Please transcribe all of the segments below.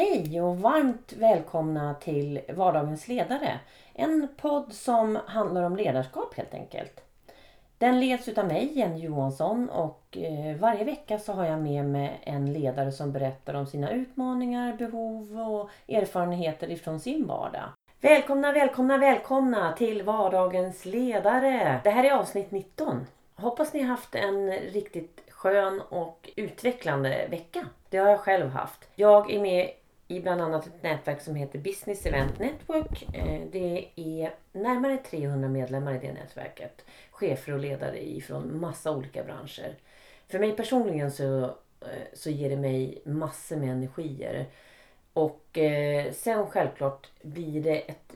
Hej och varmt välkomna till Vardagens ledare. En podd som handlar om ledarskap helt enkelt. Den leds utav mig, Jenny Johansson och eh, varje vecka så har jag med mig en ledare som berättar om sina utmaningar, behov och erfarenheter ifrån sin vardag. Välkomna, välkomna, välkomna till Vardagens ledare. Det här är avsnitt 19. Hoppas ni har haft en riktigt skön och utvecklande vecka. Det har jag själv haft. Jag är med i bland annat ett nätverk som heter Business Event Network. Eh, det är närmare 300 medlemmar i det nätverket. Chefer och ledare ifrån massa olika branscher. För mig personligen så, eh, så ger det mig massor med energier. Och eh, sen självklart blir det ett...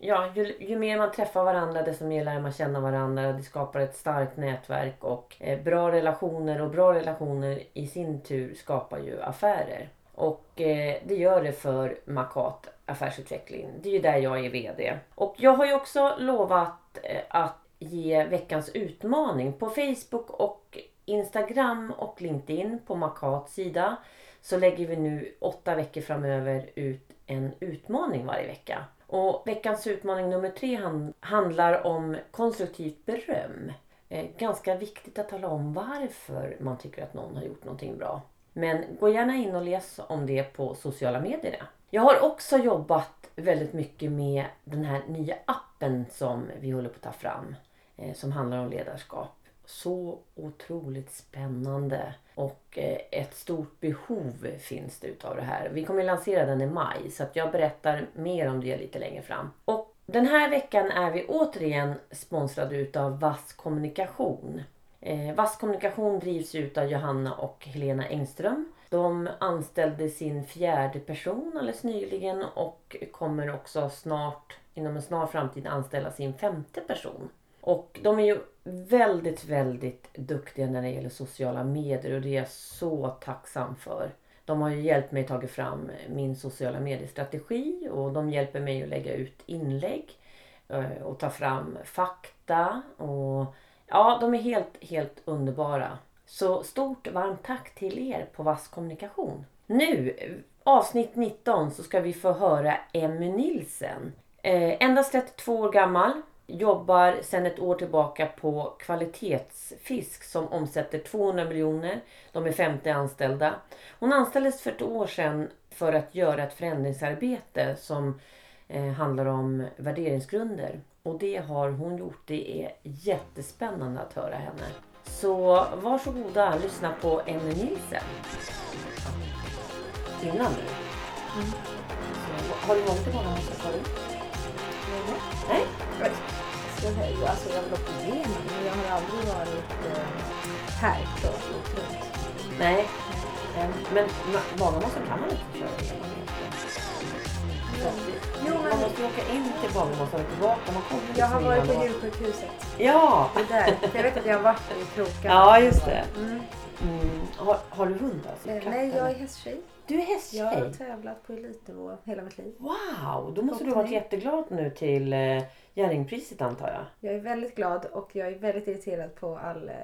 Ja, ju, ju, mer man träffar varandra desto mer lär man känna varandra. Det skapar ett starkt nätverk och bra relationer och bra relationer i sin tur skapar ju affärer. Och eh, det gör det för Makat affärsutveckling. Det är ju där jag är VD. Och jag har ju också lovat eh, att ge veckans utmaning på Facebook och Instagram och LinkedIn på Makats sida. Så lägger vi nu åtta veckor framöver ut en utmaning varje vecka. Och veckans utmaning nummer tre handlar om konstruktivt beröm. Eh, ganska viktigt att tala om varför man tycker att någon har gjort någonting bra. Men gå gärna in och läs om det på sociala medier. Jag har också jobbat väldigt mycket med den här nya appen som vi håller på att ta fram. Eh, som handlar om ledarskap. Så otroligt spännande och eh, ett stort behov finns det utav det här. Vi kommer lansera den i maj så att jag berättar mer om det lite längre fram. Och den här veckan är vi återigen sponsrade utav Vass Kommunikation. Eh, Vass Kommunikation drivs ut av Johanna och Helena Engström. De anställde sin fjärde person alldeles nyligen och kommer också snart, inom en snar framtid, anställa sin femte person. Och de är ju väldigt, väldigt duktiga när det gäller sociala medier och det är jag så tacksam för. De har ju hjälpt mig att ta fram min sociala mediestrategi och de hjälper mig att lägga ut inlägg eh, och ta fram fakta och Ja, de är helt, helt underbara. Så stort varmt tack till er på Vass Kommunikation. Nu, avsnitt 19, så ska vi få höra Emmy Nilsen. Eh, endast 32 år gammal. Jobbar sedan ett år tillbaka på kvalitetsfisk som omsätter 200 miljoner. De är 50 anställda. Hon anställdes för ett år sedan för att göra ett förändringsarbete som eh, handlar om värderingsgrunder. Och det har hon gjort. Det är jättespännande att höra henne. Så varsågoda, lyssna på Emmy Nielsen. Innan nu. Mm. har du varit i Barnhuset förut? Nej. Nej? Alltså jag har gått igenom men jag har aldrig varit eh, här så runt. Nej. Men Barnhuset kan man inte köra igenom. Man måste åka in till Barnmossen och tillbaka. Man kommer jag har varit på djursjukhuset. Ja! Det där. Jag vet att jag har varit i krokarna. Ja, just det. Mm. Mm. Har, har, du hund alltså? Eh, nej, jag är hästtjej. Du är hästtjej? Jag har tävlat på elitnivå hela mitt liv. Wow! Då måste du ha varit jätteglad nu till eh, Jerringpriset antar jag? Jag är väldigt glad och jag är väldigt irriterad på all eh,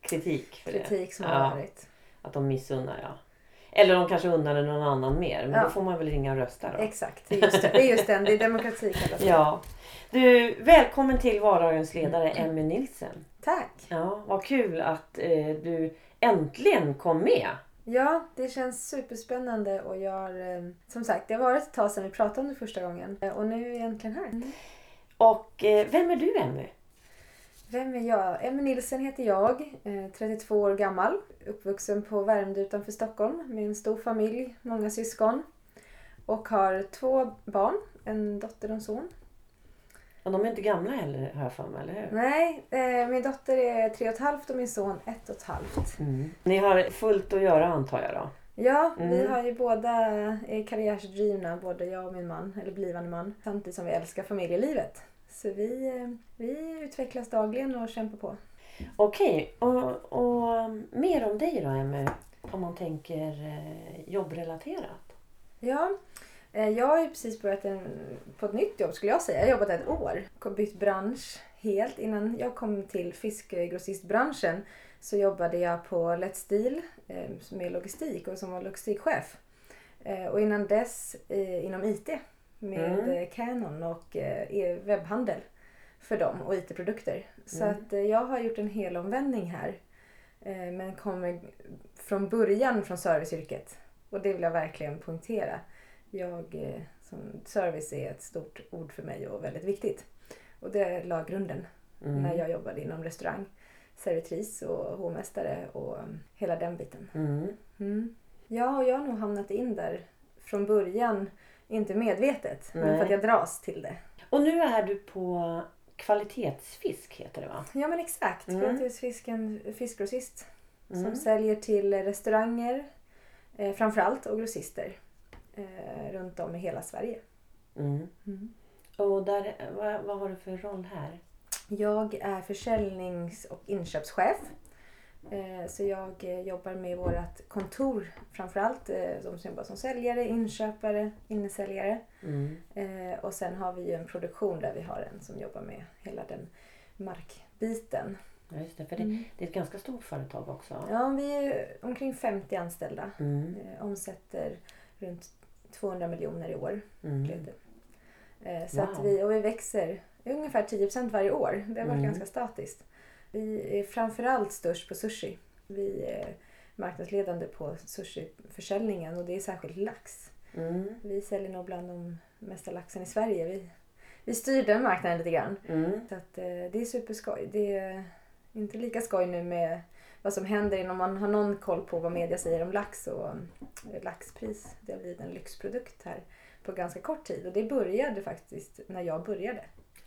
kritik, kritik som ja. har varit. Att de missunnar ja. Eller de kanske unnar någon annan mer. Men ja. då får man väl ringa och rösta då. Exakt, det är just, det. Det är just den. Det är demokrati kallas Ja. Du, välkommen till vardagens ledare mm. Emmy Nilsen. Tack. Ja, vad kul att eh, du äntligen kom med. Ja, det känns superspännande och jag har, eh, som sagt, det har varit ett tag sedan vi pratade om det första gången eh, och nu är jag äntligen här. Mm. Och eh, vem är du Emmy? Vem är jag? Emmy Nilsen heter jag, 32 år gammal, uppvuxen på Värmdö utanför Stockholm med en stor familj, många syskon. Och har två barn, en dotter och en son. Och de är inte gamla heller har jag för mig, eller hur? Nej, eh, min dotter är tre och ett halvt och min son ett och ett halvt. Mm. Ni har fullt att göra antar jag då? Ja, mm. vi har ju båda är karriärsdrivna, både jag och min man, eller blivande man, samtidigt som vi älskar familjelivet. Så vi, eh, vi utvecklas dagligen och kämpar på. Okej, och, och mer om dig då Emmy, om man tänker eh, jobbrelaterat? Ja, eh, jag har ju precis börjat en, på ett nytt jobb skulle jag säga. Jag har jobbat ett år. Bytt bransch helt. Innan jag kom till fiskgrossistbranschen så jobbade jag på Let's Deal med logistik och som var logistikchef. Och innan dess inom IT med Mm. eh, Canon och eh, e- webbhandel för dem och IT-produkter. Så Mm. att eh, jag har gjort en hel omvändning här. Men kommer från början från serviceyrket. Och det vill jag verkligen poängtera. Jag, som service är ett stort ord för mig och väldigt viktigt. Och det la grunden Mm. när jag jobbade inom restaurang. Servitris och hovmästare och um, hela den biten. Mm. Mm. Ja, och jag har nog hamnat in där från början. Inte medvetet, men Nej. för att jag dras till det. Och nu är du på kvalitetsfisk heter det va? Ja men exakt. Mm. Kvalitetsfisken fiskgrossist. Mm. Som säljer till restauranger eh, framförallt och grossister. Eh, runt om i hela Sverige. Mm. Och där, vad, vad har du för roll här? Jag är försäljnings och inköpschef. Eh, Så jag eh, jobbar med vårt kontor framförallt. eh, som jobbar som säljare, inköpare, innesäljare. Mm. Och sen har vi en produktion där vi har en som jobbar med hela den markbiten. Ja, just det, för det, Mm. det är ett ganska stort företag också. Ja, vi är omkring 50 anställda. Mm. Omsätter runt 200 miljoner i år. Mm. Så Wow. att vi, och vi växer ungefär 10% varje år. Det har varit Mm. ganska statiskt. Vi är framförallt störst på sushi. Vi är marknadsledande på sushiförsäljningen och det är särskilt lax. Mm. Vi säljer nog bland de mesta laxen i Sverige. Vi, vi styr den marknaden lite grann. Mm. Så att, eh, det är superskoj. Det är inte lika skoj nu med vad som händer inom man har någon koll på vad media säger om lax och eh, laxpris. Det har blivit en lyxprodukt här på ganska kort tid och det började faktiskt när jag började.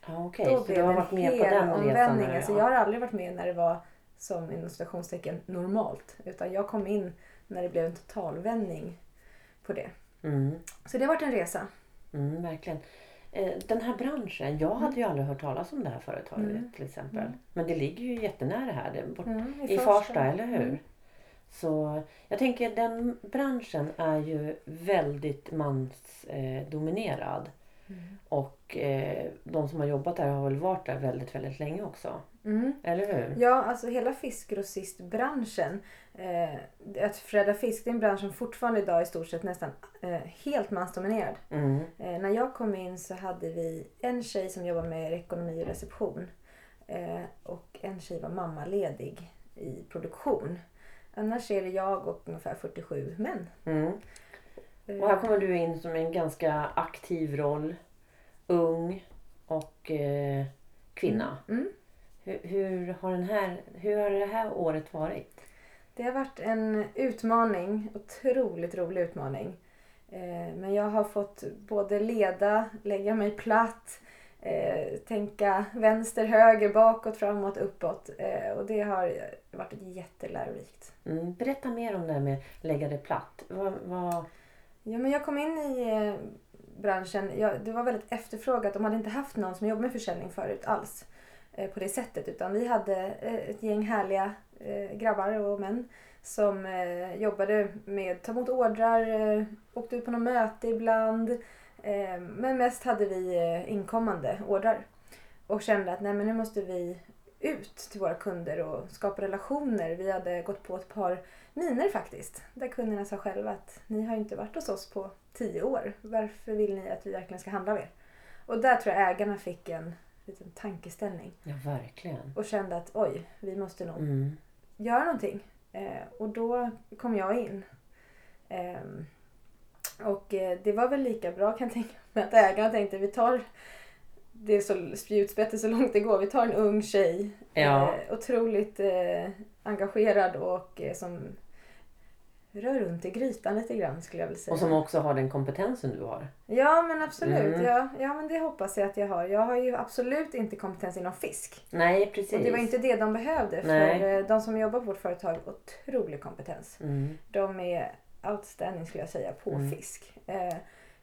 Ja, Okej, Då så blev du har det varit en med på den resan? omvändning. nu, Alltså jag har aldrig varit med när det var som inom citationstecken normalt. Utan jag kom in när det blev en totalvändning på det. Mm. Så det har varit en resa. Mm, verkligen. Eh, Den här branschen, jag hade ju aldrig hört talas om det här företaget Mm. till exempel. Mm. Men det ligger ju jättenära här, det bort, Mm, i Farsta, eller hur? Mm. Så jag tänker den branschen är ju väldigt mansdominerad. Eh. Mm. och eh, de som har jobbat där har väl varit där väldigt, väldigt länge också. Mm. Eller hur? Ja, alltså hela fiskgrossistbranschen. Eh, att förädla fisk det är en bransch som fortfarande idag är i stort sett nästan eh, helt mansdominerad. Mm. Eh, när jag kom in så hade vi en tjej som jobbade med ekonomi och reception. Eh, och en tjej var mammaledig i produktion. Annars är det jag och ungefär 47 män. Mm. Eh, Och här kommer du in som en ganska aktiv roll. Ung och eh, kvinna. Mm. Hur, hur, har den här, hur har det här året varit? Det har varit en utmaning, otroligt rolig utmaning. Eh, men jag har fått både leda, lägga mig platt, eh, tänka vänster, höger, bakåt, framåt, uppåt. Eh, och det har varit jättelärorikt. Mm. Berätta mer om det här med lägga det platt. Vad, vad, Ja, men jag kom in i eh, branschen, jag, det var väldigt efterfrågat. De hade inte haft någon som jobbade med försäljning förut alls eh, på det sättet. Utan vi hade eh, ett gäng härliga eh, grabbar och män som eh, jobbade med att ta emot ordrar, eh, åkte ut på något möte ibland. Eh, men mest hade vi eh, inkommande ordrar. Och kände att nej, men nu måste vi ut till våra kunder och skapa relationer. Vi hade gått på ett par miner faktiskt. Där kunderna sa själva att ni har inte varit hos oss på tio år. Varför vill ni att vi verkligen ska handla av er? Och där tror jag ägarna fick en liten tankeställning. ja, verkligen. Och kände att oj, vi måste nog Mm. göra någonting. Eh, och då kom jag in. Ehm, och eh, det var väl lika bra kan jag tänka mig att ägarna tänkte vi tar det är så spjutspettet så långt det går. Vi tar en ung tjej. Ja. Eh, otroligt eh, engagerad och eh, som rör runt i grytan lite grann skulle jag vilja säga. Och som också har den kompetensen du har. Ja men absolut. Mm. Ja, ja men det hoppas jag att jag har. Jag har ju absolut inte kompetens inom fisk. Nej, precis. Och det var inte det de behövde. Nej. För eh, de som jobbar på vårt företag har otrolig kompetens. Mm. De är outstanding skulle jag säga på Mm. fisk. Eh,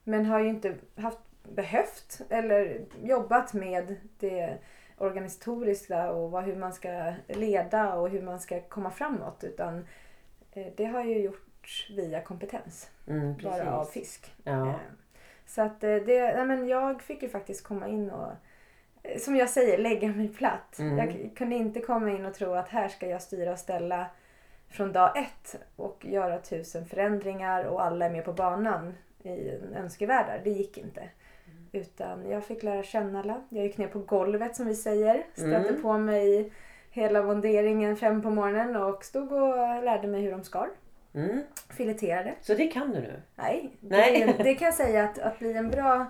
men har ju inte haft, behövt eller jobbat med det organisatoriska och vad, hur man ska leda och hur man ska komma framåt. Utan det har ju gjorts via kompetens. Mm. Bara av fisk. Ja. Eh, Så att eh, det, nej men jag fick ju faktiskt komma in och eh, som jag säger, lägga mig platt. Mm. Jag kunde inte komma in och tro att här ska jag styra och ställa från dag ett och göra tusen förändringar och alla är med på banan i en önskevärld. Det gick inte. Utan jag fick lära känna alla. Jag gick ner på golvet som vi säger. Stötte Mm. på mig hela monderingen fem på morgonen och stod och lärde mig hur de skar. Mm. Fileterade. Så det kan du nu? Nej, Nej. Det, det kan jag säga att, att bli en bra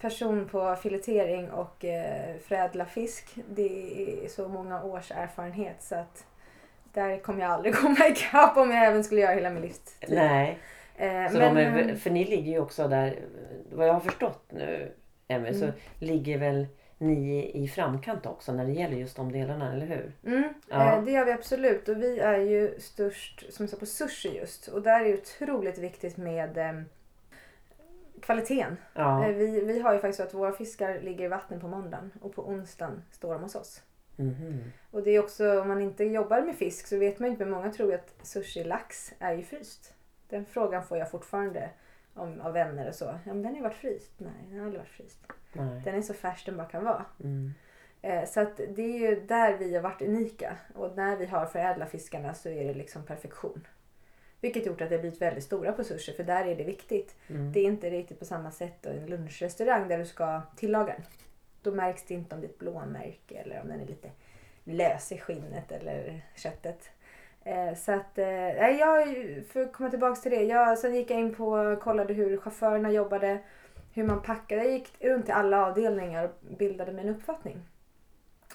person på filetering och eh, förädla fisk. Det är så många års erfarenhet så att där kommer jag aldrig komma ikapp om jag även skulle göra hela min livstid. Nej. Eh, Så men, de är, eh, för ni ligger ju också där, vad jag har förstått nu Emmy, Mm. så ligger väl ni i framkant också när det gäller just de delarna, eller hur? Mm, Ja. eh, det gör vi absolut. Och vi är ju störst som jag sa, på sushi just. Och där är det otroligt viktigt med eh, kvaliteten. Ja. Eh, vi, vi har ju faktiskt så att våra fiskar ligger i vattnet på måndagen och på onsdagen står de hos oss. Mhm. Och det är också, om man inte jobbar med fisk så vet man ju inte, men många tror ju att sushi-lax är ju fryst. Den frågan får jag fortfarande om, av vänner och så. Ja, men den har ju varit fryst. Nej, den har aldrig varit fryst. Nej. Den är så färsk den bara kan vara. Mm. Eh, så att det är ju där vi har varit unika. Och när vi har förädlat fiskarna så är det liksom perfektion. Vilket gjort att det har blivit väldigt stora på sushi för där är det viktigt. Mm. Det är inte riktigt på samma sätt i en lunchrestaurang där du ska tillaga den. Då märks det inte om det är ett blåmärke eller om den är lite lös i skinnet eller köttet. Eh, så att, eh, nej, jag, för att komma tillbaka till det. Jag, sen gick jag in på och kollade hur chaufförerna jobbade, hur man packade. Jag gick runt till alla avdelningar och bildade mig en uppfattning.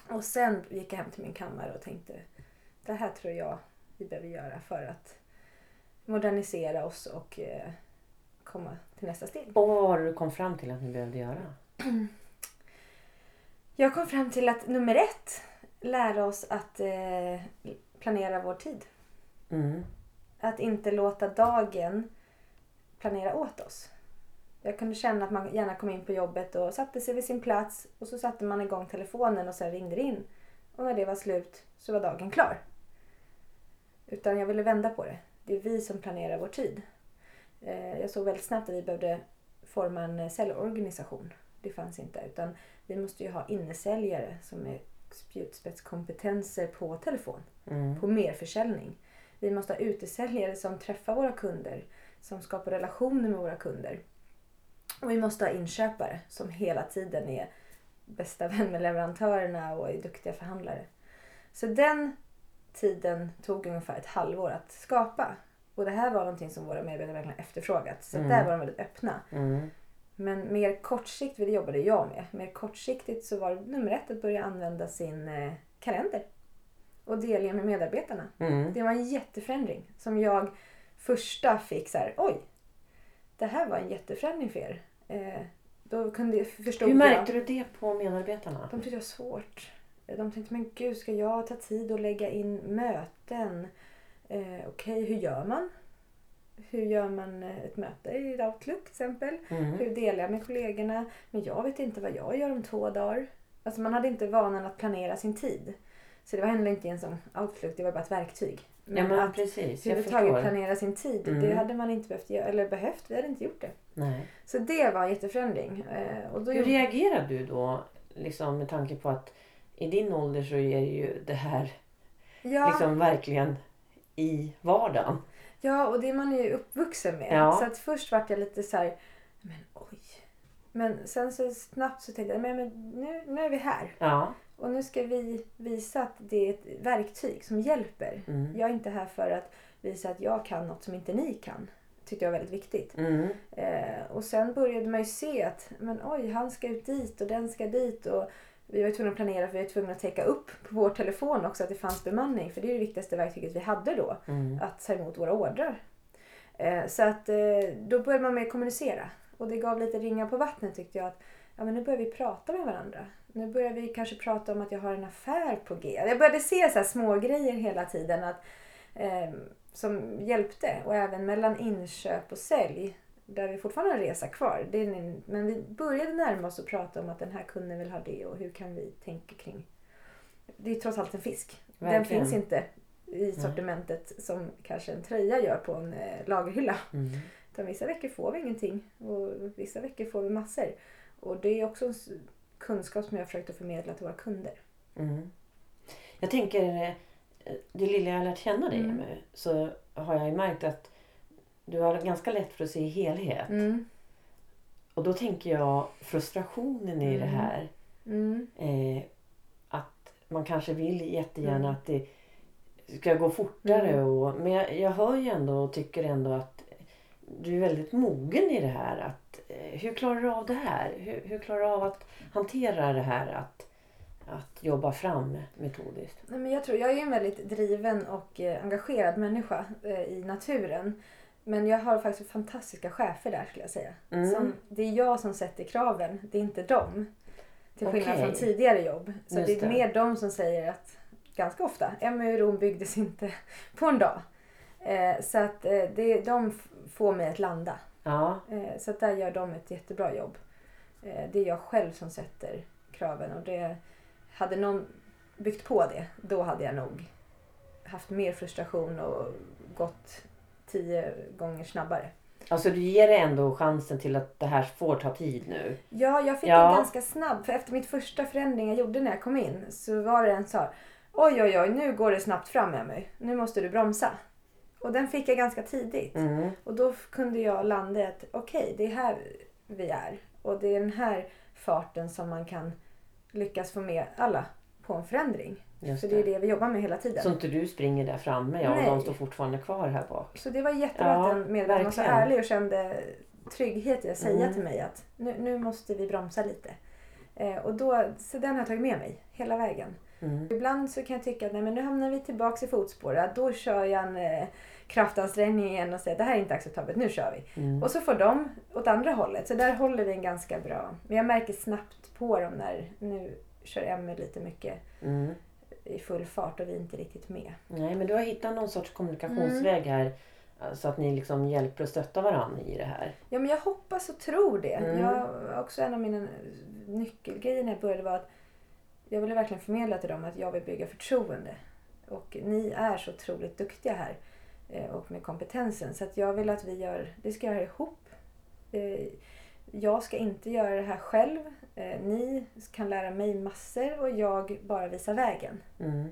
Och sen gick jag hem till min kammare och tänkte, det här tror jag vi behöver göra för att modernisera oss och eh, komma till nästa steg. Och vad var det du kom fram till att ni behövde göra? Jag kom fram till att nummer ett, lära oss att eh, planera vår tid. Mm. Att inte låta dagen planera åt oss. Jag kunde känna att man gärna kom in på jobbet och satte sig vid sin plats och så satte man igång telefonen och sen ringde det in. Och när det var slut så var dagen klar. Utan jag ville vända på det. Det är vi som planerar vår tid. Eh, Jag såg väldigt snabbt att vi behövde forma en säljorganisation. Det fanns inte. Utan vi måste ju ha innesäljare som är spjutspetskompetenser på telefon Mm. på merförsäljning. Vi måste ha utesäljare som träffar våra kunder, som skapar relationer med våra kunder. Och vi måste ha inköpare som hela tiden är bästa vän med leverantörerna och är duktiga förhandlare. Så den tiden tog ungefär ett halvår att skapa. Och det här var någonting som våra medarbetare verkligen efterfrågat. Så Mm. där var de väldigt öppna. Mm. Men mer kortsiktigt, det jobbade jag med. Mer kortsiktigt så var nummer ett att börja använda sin eh, kalender. Och delge med medarbetarna. Mm. Det var en jätteförändring som jag första fick så här, oj. Det här var en jätteförändring för er. Eh, då kunde jag förstå. Hur märkte du det på medarbetarna? De tyckte det var svårt. De tänkte, men gud, ska jag ta tid och lägga in möten? Eh, Okej, hur gör man? Hur gör man eh, ett möte i Outlook till exempel? Mm. Hur delar jag med kollegorna? Men jag vet inte vad jag gör om två dagar. Alltså man hade inte vanan att planera sin tid. Så det var heller inte en som Outlook, det var bara ett verktyg. Men, Ja men att precis, jag överhuvudtaget planera sin tid, Mm. det hade man inte behövt göra, eller behövt, vi hade inte gjort det. Nej. Så det var en jätteförändring. Eh, och då Hur reagerar du då? Liksom med tanke på att i din ålder så är det ju det här ja, liksom verkligen i vardagen. Ja, och det är man ju uppvuxen med. Ja. Så att först vart jag lite så här, men oj. Men sen så snabbt så tänkte jag, men, men nu, nu är vi här. Ja. Och nu ska vi visa att det är ett verktyg som hjälper. Mm. Jag är inte här för att visa att jag kan något som inte ni kan. tyckte jag var väldigt viktigt. Mm. Eh, och sen började man ju se att men oj, han ska ut dit och den ska dit. Och vi var tvungna att planera för vi var tvungna att täcka upp på vår telefon också att det fanns bemanning. För det är det viktigaste verktyget vi hade då. Mm. Att ta emot våra ordrar. Eh, så att eh, då började man med att kommunicera. Och det gav lite ringar på vattnet tyckte jag. att ja, men Nu börjar vi prata med varandra. Nu börjar vi kanske prata om att jag har en affär på G. Jag började se så här små grejer hela tiden. Att, eh, som hjälpte. Och även mellan inköp och sälj. Där vi fortfarande har en resa kvar. Det är en, men vi började närma oss och prata om att den här kunden vill ha det och hur kan vi tänka kring. Det är trots allt en fisk. Den Verkligen. finns inte i sortimentet som kanske en tröja gör på en eh, lagerhylla. Mm. Utan vissa veckor får vi ingenting och vissa veckor får vi massor. Och det är också en kunskap som jag har försökt att förmedla till våra kunder. Mm. Jag tänker, eh, det lilla jag har lärt känna dig Mm. med så har jag ju märkt att du har ganska lätt för att se helhet. Mm. Och då tänker jag frustrationen i det Mm. här. Mm. Eh, att man kanske vill jättegärna Mm. att det ska gå fortare. Mm. Och, men jag, jag hör ju ändå och tycker ändå att du är väldigt mogen i det här. Att, eh, hur klarar du av det här? Hur, hur klarar du av att hantera det här? Att, att jobba fram metodiskt. Nej, men jag tror jag är en väldigt driven och eh, engagerad människa eh, i naturen. Men jag har faktiskt fantastiska chefer där skulle jag säga. Mm. Som, det är jag som sätter kraven, det är inte dem. Till skillnad Okej. från tidigare jobb. Så Just det är det. mer de som säger att, ganska ofta, Emma i Rom byggdes inte på en dag. Eh, så att eh, det, de får mig att landa. Ja, Eh, så att där gör de ett jättebra jobb. Eh, det är jag själv som sätter kraven och det, hade någon byggt på det, då hade jag nog haft mer frustration och gått tio gånger snabbare. alltså du ger det ändå chansen till att det här får ta tid nu. Ja, jag fick Ja. en ganska snabb, för efter mitt första förändring jag gjorde när jag kom in så var det en så här, oj oj oj nu går det snabbt fram med mig, nu måste du bromsa. Och den fick jag ganska tidigt. Mm. Och då kunde jag landa i att okej, det är här vi är. Och det är den här farten som man kan lyckas få med alla på en förändring. Just För det är det. vi jobbar med hela tiden. Så inte du springer där framme ja, och Nej. de står fortfarande kvar här bak. Så det var jättebra Ja, att den medvetaren var så ärlig och kände trygghet i att säga Mm. till mig att nu, nu måste vi bromsa lite. Eh, och då, så den har jag tagit med mig hela vägen. Mm. Ibland så kan jag tycka att nej, men nu hamnar vi tillbaks i fotspåret. Då kör jag en eh, kraftansträngning igen och säger det här är inte acceptabelt, nu kör vi. Mm. Och så får de åt andra hållet. Så där håller vi en ganska bra. Men jag märker snabbt på dem när nu kör Emmy lite mycket Mm. I full fart och vi är inte riktigt med. Nej, men du har hittat någon sorts kommunikationsväg här. eh, Så att ni liksom hjälper och stöttar varandra i det här. Ja men jag hoppas och tror det. Mm. Jag, också en av mina nyckelgrejer när jag började var att jag ville verkligen förmedla till dem att jag vill bygga förtroende. Och ni är så otroligt duktiga här. eh, Och med kompetensen. Så att jag vill att vi gör, vi ska göra det ihop. Eh, Jag ska inte göra det här själv. Eh, Ni kan lära mig massor och jag bara visar vägen. Mm.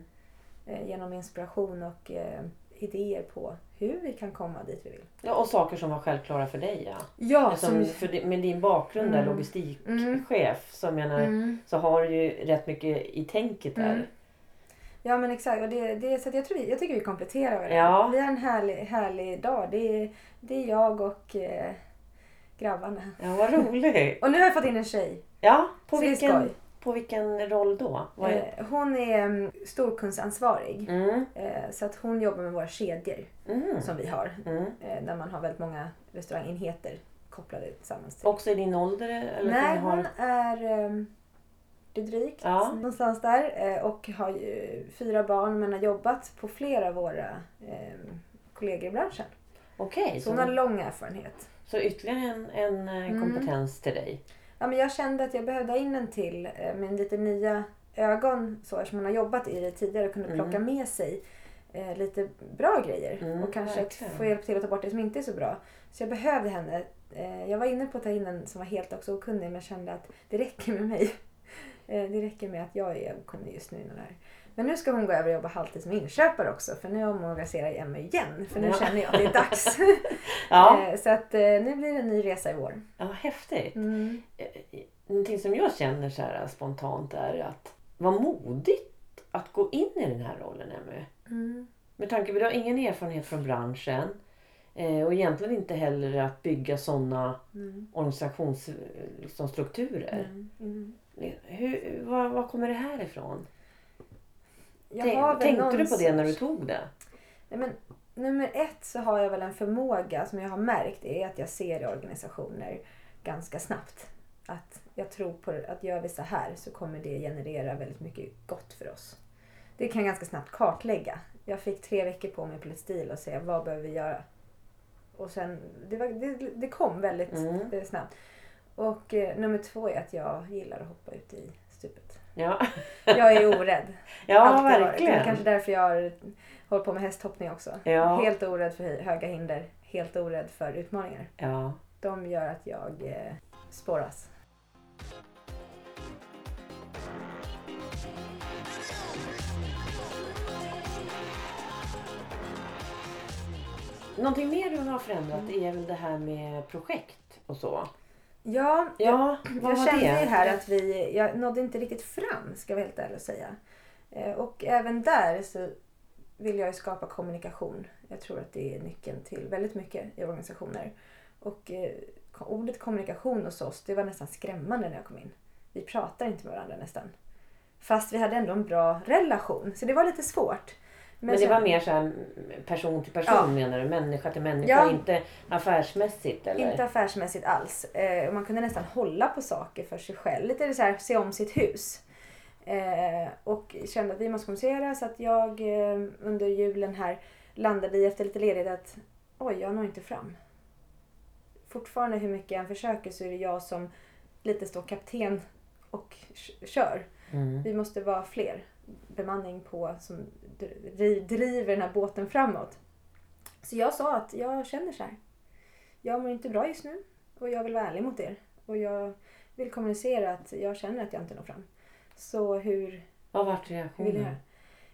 eh, Genom inspiration och eh, idéer på hur vi kan komma dit vi vill. Ja, och saker som var självklara för dig ja. Ja, Som, för, di- med din bakgrund där, Mm. logistikchef, så, menar, Mm. så har du ju rätt mycket i tänket där. Mm. Ja men exakt. Och det, det, så jag, tror vi, jag tycker vi kompletterar varandra. Ja. Vi har en härlig, härlig dag. Det är, det är jag och eh, grabbarna. Ja, vad roligt. Och nu har jag fått in en tjej. Ja, på Så vilken, på vilken roll då? Är... Eh, hon är mm, storkundsansvarig. Mm. Eh, så att hon jobbar med våra kedjor Mm. som vi har. Mm. Eh, där man har väldigt många restaurangenheter kopplade tillsammans. Till. Också i din ålder? Eller Nej, har... hon är um, drygt Ja. någonstans där och har ju fyra barn men har jobbat på flera av våra eh, kollegor i branschen. Okej, Så så, hon har lång erfarenhet. så ytterligare en, en Mm. kompetens till dig. Ja, men jag kände att jag behövde in en till eh, med lite nya ögon så eftersom man har jobbat i det tidigare och kunde Mm. plocka med sig eh, lite bra grejer Mm, och kanske verkligen. få hjälp till att ta bort det som inte är så bra. Så jag behövde henne. Eh, jag var inne på att ta in en som var helt också okunnig men kände att det räcker med mig. Eh, det räcker med att jag är okunnig just nu inom det här. Men nu ska hon gå över och jobba halvtid som inköpare också för nu omorganiserar jag mig igen. För nu Ja. känner jag att det är dags. Ja, Eh, så att eh, nu blir det en ny resa i vår. ja häftigt. Mm. Någonting som jag känner så här spontant är att vad modigt att gå in i den här rollen Emmy. Mm. Med tanke på att du har ingen erfarenhet från branschen och egentligen inte heller att bygga sådana Mm. organisationsstrukturer. Liksom, strukturer. Mm. Hur, var, var kommer det här ifrån? Tänk- tänkte någon du på det när du tog det? Nej, men, nummer ett så har jag väl en förmåga som jag har märkt är att jag ser i organisationer ganska snabbt. Att jag tror på att gör vi så här så kommer det generera väldigt mycket gott för oss. Det kan jag ganska snabbt kartlägga. Jag fick tre veckor på mig på lite stil och säga vad behöver vi göra? Och sen, det, var, det, det kom väldigt Mm. eh, snabbt. Och eh, nummer två är att jag gillar att hoppa ut i stupet. Ja, Jag är orädd. ja Alltid varit. Det är verkligen. kanske därför jag har hållit på med hästhoppning också. Ja. Helt orädd för hö- höga hinder. Helt orädd för utmaningar. Ja. De gör att jag eh, spåras. någonting mer du har förändrat är väl det här med projekt och så. Ja, Ja, jag var kände ju här att vi, jag nådde inte riktigt fram ska jag vara helt ärlig och säga. Eh, Och även där så vill jag ju skapa kommunikation. Jag tror att det är nyckeln till väldigt mycket i organisationer. Och eh, ordet kommunikation hos oss, det var nästan skrämmande när jag kom in. Vi pratar inte med varandra nästan. Fast vi hade ändå en bra relation, så det var lite svårt. Men det sen- var mer så här person till person Ja. menar du? Människa till människa, Ja. inte affärsmässigt eller? Inte affärsmässigt alls. Eh, man kunde nästan hålla på saker för sig själv. Lite så här, se om sitt hus. Eh, och kände att vi måste kommunicera så att jag eh, under julen här landade i efter lite ledighet att oj, jag når inte fram. Fortfarande hur mycket jag än försöker så är det jag som lite står kapten och kör. Mm. Vi måste vara fler bemanning på som dri- driver den här båten framåt. Så jag sa att jag känner så här. Jag mår inte bra just nu och jag vill vara ärlig mot er. Och jag vill kommunicera att jag känner att jag inte når fram. Så hur, Vad vart reaktionen?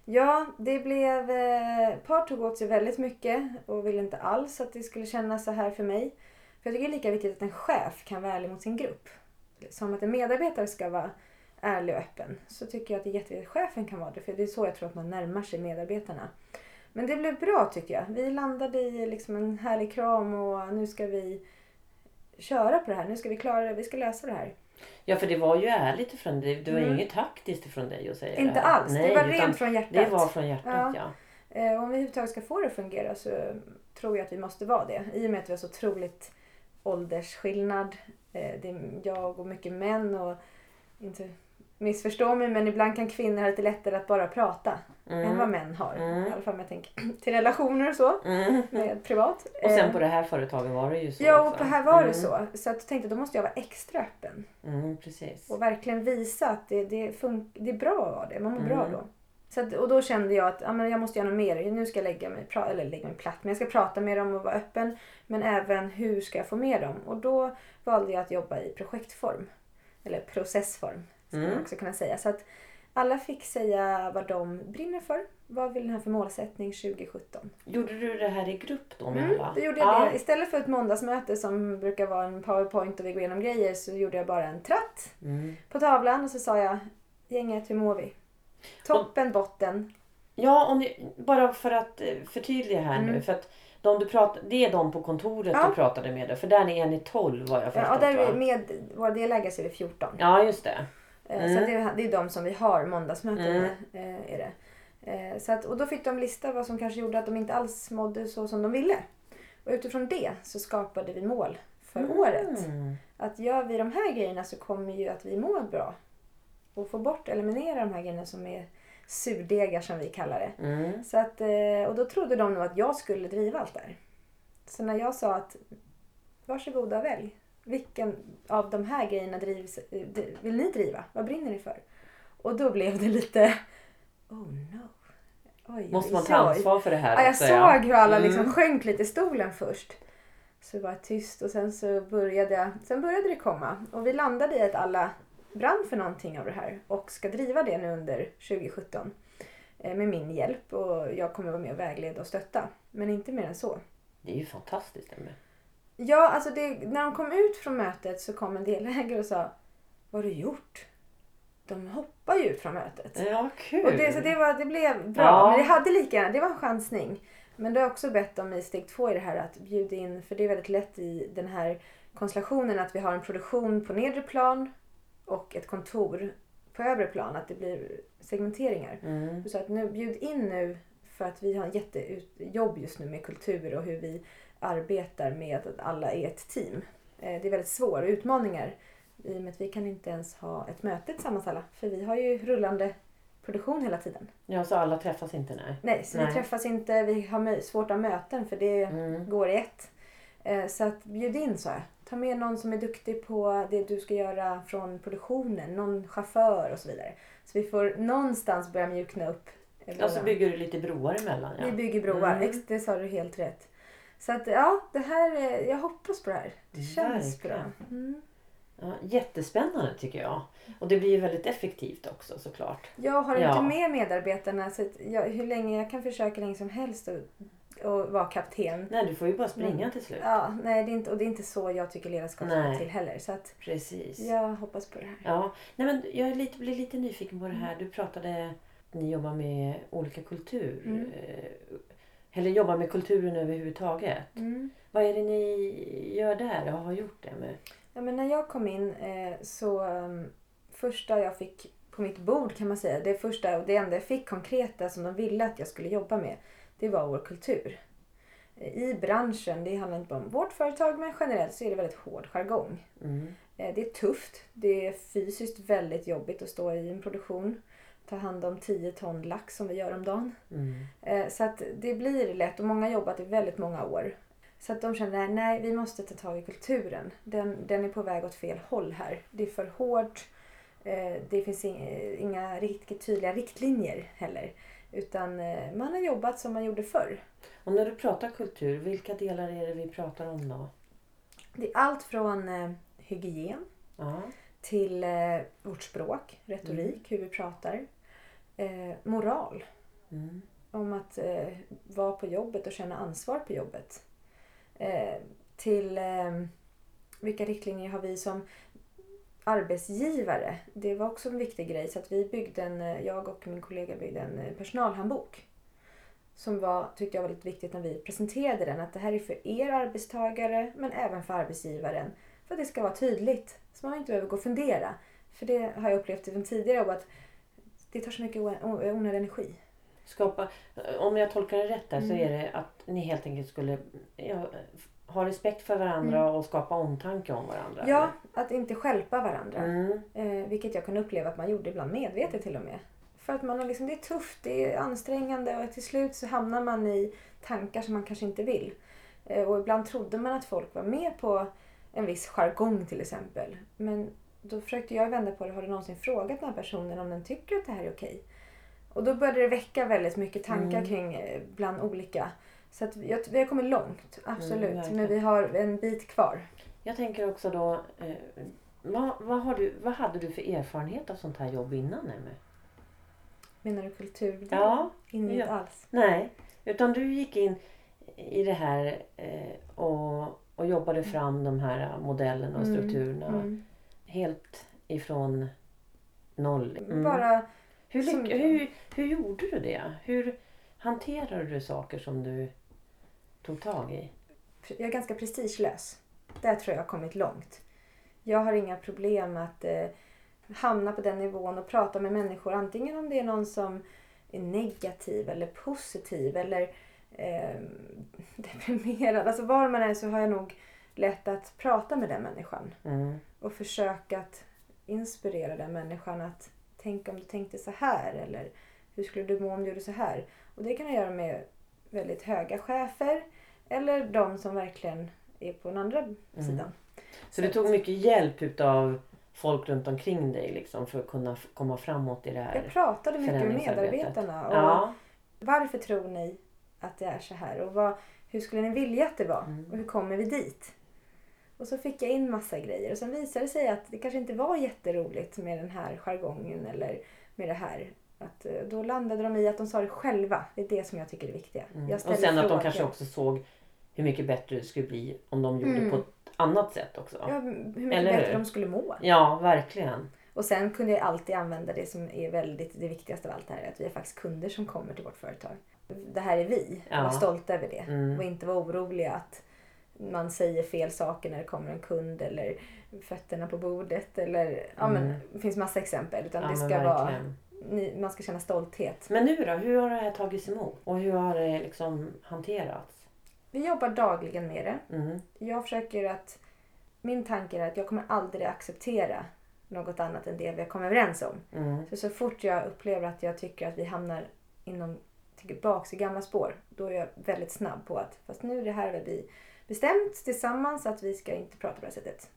Ja, det blev... Eh, par tog åt sig väldigt mycket och ville inte alls att det skulle kännas så här för mig. För jag tycker det är lika viktigt att en chef kan vara ärlig mot sin grupp. Som att en medarbetare ska vara ärlig och öppen. Så tycker jag att det är jätteviktigt att chefen kan vara det. För det är så jag tror att man närmar sig medarbetarna. Men det blev bra tycker jag. Vi landade i liksom en härlig kram och nu ska vi köra på det här. Nu ska vi klara det. Vi ska lösa det här. Ja för det var ju ärligt ifrån dig. Det var Mm. inget taktiskt ifrån dig att säga Inte det här. alls. Nej, det var rent från hjärtat. Det var från hjärtat Ja. ja. Eh, om vi överhuvudtaget ska få det att fungera så tror jag att vi måste vara det. I och med att vi har så otroligt åldersskillnad. Eh, det är jag och mycket män och inte missförstå mig men ibland kan kvinnor ha lite lättare att bara prata än vad män har. Mm. I alla fall om jag tänker till relationer och så. Mm. Med privat. Och sen Eh, på det här företaget var det ju så Ja, och på här var det Mm. så. Så att jag tänkte då måste jag vara extra öppen. Mm, precis. Och verkligen visa att det, det, fun- det är bra att vara det. Man mår bra Mm. då. Så att, och då kände jag att ja, men jag måste göra något mer. Nu ska jag lägga mig, pra- eller lägga mig platt, men jag ska prata med dem och vara öppen. Men även hur ska jag få med dem? Och då valde jag att jobba i projektform. Eller processform, ska man Mm. också kunna säga. Så att alla fick säga vad de brinner för. Vad vill den här för målsättning 2017? Gjorde du det här i grupp då med Mm, alla? då gjorde jag ja. det. Istället för ett måndagsmöte som brukar vara en powerpoint och vi går igenom grejer så gjorde jag bara en tratt Mm. på tavlan och så sa jag Gänget, hur mår vi? Toppen, botten. Ja, om ni, bara för att eh, förtydliga här nu. Mm. För att de du pratar, det är de på kontoret Ja. du pratade med. För där är ni 12 vad jag Ja, förstått och där är vi med våra delägare så är vi 14. Ja, just det. Eh, Mm. Så det är, det är de som vi har måndagsmöten Mm. med. eh, Är det. Eh, Så att, och då fick de lista vad som kanske gjorde att de inte alls mådde så som de ville. Och utifrån det så skapade vi mål för året. Mm. Att gör vi de här grejerna så kommer ju att vi mår bra. Och få bort, eliminera de här grejerna som är surdegar som vi kallar det. Mm. Så att, och då trodde de nog att jag skulle driva allt det här. Så när jag sa att varsågoda välj. Vilken av de här grejerna drivs, eh, vill ni driva? Vad brinner ni för? Och då blev det lite oh no. Oj, Måste man ta ansvar för det här Ja, jag såg hur alla liksom Mm. sjönk lite i stolen först. Så var jag tyst och sen så började, jag- sen började det komma. Och vi landade i att alla brann för någonting av det här och ska driva det nu under 2017. eh, Med min hjälp och jag kommer vara med och vägleda och stötta. Men inte mer än så. Det är ju fantastiskt. Emma. Ja, alltså det, när de kom ut från mötet så kom en delägare och sa Vad har du gjort? De hoppar ju ut från mötet. Ja, kul. Och det, så det, var, det blev bra. Ja. Men det hade lika gärna, det var en chansning. Men det har också bett om i steg två i det här att bjuda in, för det är väldigt lätt i den här konstellationen att vi har en produktion på nedre plan och ett kontor på övre plan. Att det blir segmenteringar. Mm. Så att nu, bjud in nu för att vi har en jättejobb just nu med kultur och hur vi arbetar med att alla är ett team. Eh, Det är väldigt svåra utmaningar i och med att vi kan inte ens ha ett möte tillsammans alla. För vi har ju rullande produktion hela tiden. Ja, så alla träffas inte? Nej. Nej, så Nej. vi träffas inte. Vi har svårt att ha möten för det Mm. går i ett. Eh, Så att bjud in så här. Ta med någon som är duktig på det du ska göra från produktionen. Någon chaufför och så vidare. Så vi får någonstans börja mjukna upp. Ja, så bygger du lite broar emellan. Ja. vi bygger broar. Mm. Det sa du helt rätt. Så att ja, det här, är- jag hoppas på det här. Det känns bra. Verkligen. Mm. Ja, jättespännande tycker jag. Och det blir ju väldigt effektivt också såklart. Jag har Ja. inte med medarbetarna så jag, hur länge jag kan försöka länge som helst att och vara kapten. Nej, du får ju bara springa till slut. Ja, nej, det är inte, och det är inte så jag tycker ledarskap ska till heller. Så att Precis. jag hoppas på det här. Ja, nej men jag är lite, blir lite nyfiken på det här. Du pratade ni jobbar med olika kultur. Mm. Eller jobbar med kulturen överhuvudtaget. Mm. Vad är det ni gör där och har gjort det med? Ja, men när jag kom in eh, så um, första jag fick på mitt bord kan man säga, det första och det enda jag fick konkreta som de ville att jag skulle jobba med, det var vår kultur. Eh, I branschen, det handlar inte bara om vårt företag men generellt så är det väldigt hård jargong. Mm. Eh, Det är tufft. Det är fysiskt väldigt jobbigt att stå i en produktion. Ta hand om 10 ton lax som vi gör om dagen. Mm. Eh, Så att det blir lätt och många har jobbat i väldigt många år. Så att de känner nej vi måste ta tag i kulturen. Den, den är på väg åt fel håll här. Det är för hårt. Eh, Det finns inga, riktigt tydliga riktlinjer heller. Utan eh, man har jobbat som man gjorde förr. Och när du pratar kultur, vilka delar är det vi pratar om då? Det är allt från hygien Ja. till vårt språk, retorik, hur vi pratar. Eh, moral, Mm. om att eh, vara på jobbet och känna ansvar på jobbet. Eh, till eh, vilka riktlinjer har vi som arbetsgivare? Det var också en viktig grej. Så att vi byggde en, eh, jag och min kollega byggde en eh, personalhandbok. Som var, tyckte jag var väldigt viktigt när vi presenterade den. Att det här är för er arbetstagare men även för arbetsgivaren. För att det ska vara tydligt. Så man inte behöver gå och fundera. För det har jag upplevt även tidigare att det tar så mycket onödig energi. Skapa, om jag tolkar det rätt där så Mm. är det att ni helt enkelt skulle ja, ha respekt för varandra och skapa omtanke om varandra. Mm. Ja, att inte stjälpa varandra. eller? Mm. Eh, vilket jag kan uppleva att man gjorde ibland medvetet till och med. För att man har liksom, det är tufft, det är ansträngande och till slut så hamnar man i tankar som man kanske inte vill. Eh, och ibland trodde man att folk var med på en viss jargong till exempel. Men då försökte jag vända på det. Har du någonsin frågat den här personen om den tycker att det här är okej? Och då började det väcka väldigt mycket tankar Mm. kring eh, bland olika. Så att jag, vi har kommit långt, absolut. verkligen. men vi har en bit kvar. Jag tänker också då, eh, vad, vad, har du, vad hade du för erfarenhet av sånt här jobb innan Emmy? Menar du kultur? Ja, Inte ja. alls. Nej, utan du gick in i det här eh, och, och jobbade fram de här modellerna och Mm, strukturerna Mm. Helt ifrån noll. Mm. Bara, hur, som- hur, hur gjorde du det? Hur hanterade du saker som du tog tag i? jag är ganska prestigelös. Där tror jag har kommit långt. Jag har inga problem att eh, hamna på den nivån och prata med människor. Antingen om det är någon som är negativ eller positiv eller eh, deprimerad. Alltså var man är så har jag nog lätt att prata med den människan. Mm. Och försöka att inspirera den människan att tänka om du tänkte så här eller hur skulle du må om du gjorde så här. Och det kan jag göra med väldigt höga chefer eller de som verkligen är på den andra sidan. Så du tog mycket hjälp utav folk runt omkring dig liksom, för att kunna komma framåt i det här Jag pratade mycket med medarbetarna. Och Ja. Varför tror ni att det är så här? Och vad, hur skulle ni vilja att det var? Mm. Och hur kommer vi dit? Och så fick jag in massa grejer. Och sen visade det sig att det kanske inte var jätteroligt med den här jargongen eller med det här. Att, eh, då landade de i att de sa det själva. Det är det som jag tycker är viktiga. Mm. Och sen att de frågor. kanske också såg hur mycket bättre det skulle bli om de gjorde Mm. på ett annat sätt också. Ja, hur mycket Eller bättre hur? de skulle må. Ja, verkligen. Och sen kunde jag alltid använda det som är väldigt det viktigaste av allt det här. Att vi har faktiskt kunder som kommer till vårt företag. Det här är vi. Ja. Var stolta över det. Mm. Och inte vara oroliga att man säger fel saker när det kommer en kund eller fötterna på bordet eller ja men Mm. det finns massa exempel utan Ja, det ska vara man ska känna stolthet. Men nu då? Hur har det här tagits emot? Och hur har det liksom hanterats? Vi jobbar dagligen med det. Mm. Jag försöker att min tanke är att jag kommer aldrig acceptera något annat än det vi har kommit överens om. Mm. Så, så fort jag upplever att jag tycker att vi hamnar inom tillbaks i gamla spår, då är jag väldigt snabb på att fast nu är det här vi bestämt tillsammans att vi ska inte prata på det här sättet.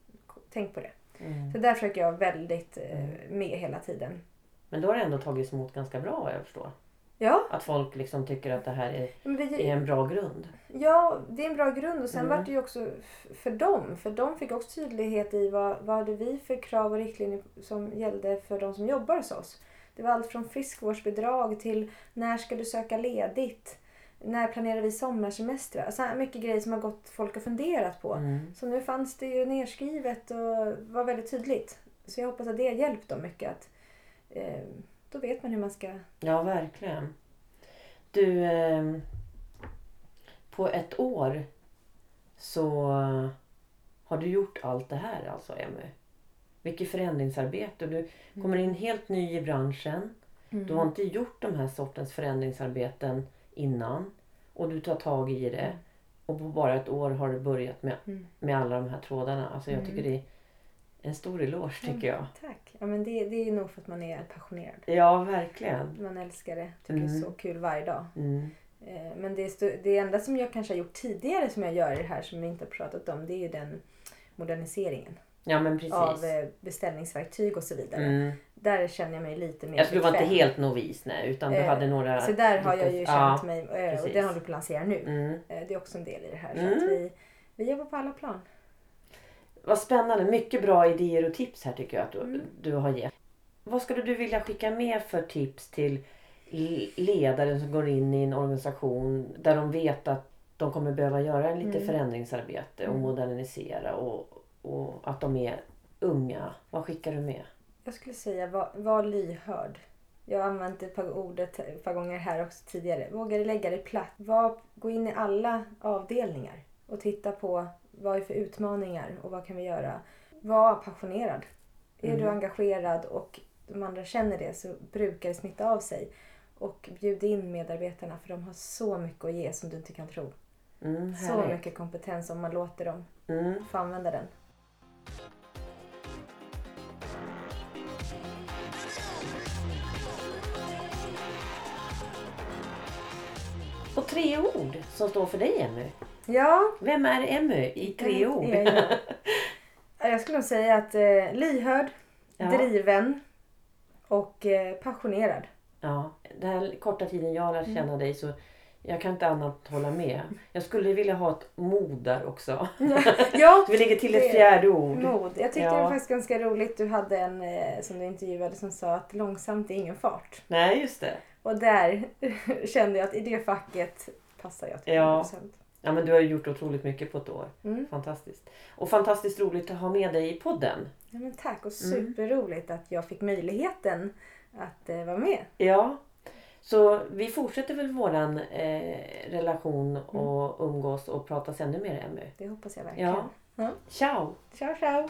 Tänk på det. Mm. Så där försöker jag väldigt eh, med hela tiden. Men då har det ändå tagits emot ganska bra vad jag förstår. Ja, Att folk liksom tycker att det här är, vi, är en bra grund. ja, det är en bra grund och sen Mm. var det ju också för dem. För de fick också tydlighet i vad, vad hade vi för krav och riktlinjer som gällde för de som jobbar hos oss. Det var allt från friskvårdsbidrag till när ska du söka ledigt. När planerar vi sommarsemestrar? Så här mycket grejer som har gått folk och funderat på. Mm. Så nu fanns det ju nedskrivet och var väldigt tydligt. Så jag hoppas att det har hjälpt dem mycket. Att, eh, då vet man hur man ska... Ja, verkligen. Du, eh, på ett år så har du gjort allt det här alltså, Emmy. Vilket förändringsarbete. Du kommer in helt ny i branschen. Du har inte gjort de här sortens förändringsarbeten innan. Och du tar tag i det. Och på bara ett år har du börjat med, Mm. med alla de här trådarna. Alltså jag Mm. tycker det är en stor eloge tycker jag. Tack. Ja, men det, det är nog för att man är passionerad. Ja, verkligen. Man älskar det. Tycker det Mm. är så kul varje dag. Mm. Eh, Men det, det enda som jag kanske har gjort tidigare som jag gör i det här som vi inte har pratat om det är ju den moderniseringen Ja, men precis. av eh, beställningsverktyg och så vidare. Mm. Där känner jag mig lite mer Jag skulle vara inte helt novis nej, utan du Eh, hade några... Så där har jag ju känt ja, mig eh, och precis. den håller vi på att lansera nu. Mm. Eh, Det är också en del i det här. Så Mm. att vi, vi jobbar på alla plan. Vad spännande. Mycket bra idéer och tips här tycker jag att du, Mm. du har gett. Vad skulle du vilja skicka med för tips till ledare som går in i en organisation där de vet att de kommer behöva göra lite Mm. förändringsarbete och Mm. modernisera och, och att de är unga. Vad skickar du med? Jag skulle säga var, var lyhörd. Jag har använt det par ordet ett par gånger här också tidigare. Våga lägga dig platt. Var, gå in i alla avdelningar och titta på vad är för utmaningar och vad kan vi göra. Var passionerad. Är Mm. du engagerad och de andra känner det så brukar det smitta av sig. Och bjud in medarbetarna för de har så mycket att ge som du inte kan tro. Mm, Så mycket kompetens om man låter dem Mm. få använda den. Och tre ord som står för dig Emmy. Ja, Vem är Emmy i tre ord? jag. Ja, Jag skulle nog säga att eh, lyhörd, Ja. driven och eh, passionerad. Ja, den här korta tiden jag har lärt Mm. känna dig så jag kan inte annat hålla med. Jag skulle vilja ha ett mod där också. Ja, vi lägger till ett Det- fjärde ord. mod. Jag tyckte Ja. det var faktiskt ganska roligt. Du hade en eh, som du intervjuade som sa att långsamt är ingen fart. Nej, just det. Och där kände jag att i det facket passar jag till Ja. 100%. Ja, men du har gjort otroligt mycket på ett år. Mm. Fantastiskt. Och fantastiskt roligt att ha med dig i podden. Ja, men tack och Mm. superroligt att jag fick möjligheten att eh, vara med. Ja. Så vi fortsätter väl våran eh, relation Mm. och umgås och pratas ännu mer Emmy. Det hoppas jag verkligen. Ja. Ja. Ciao! Ciao, ciao!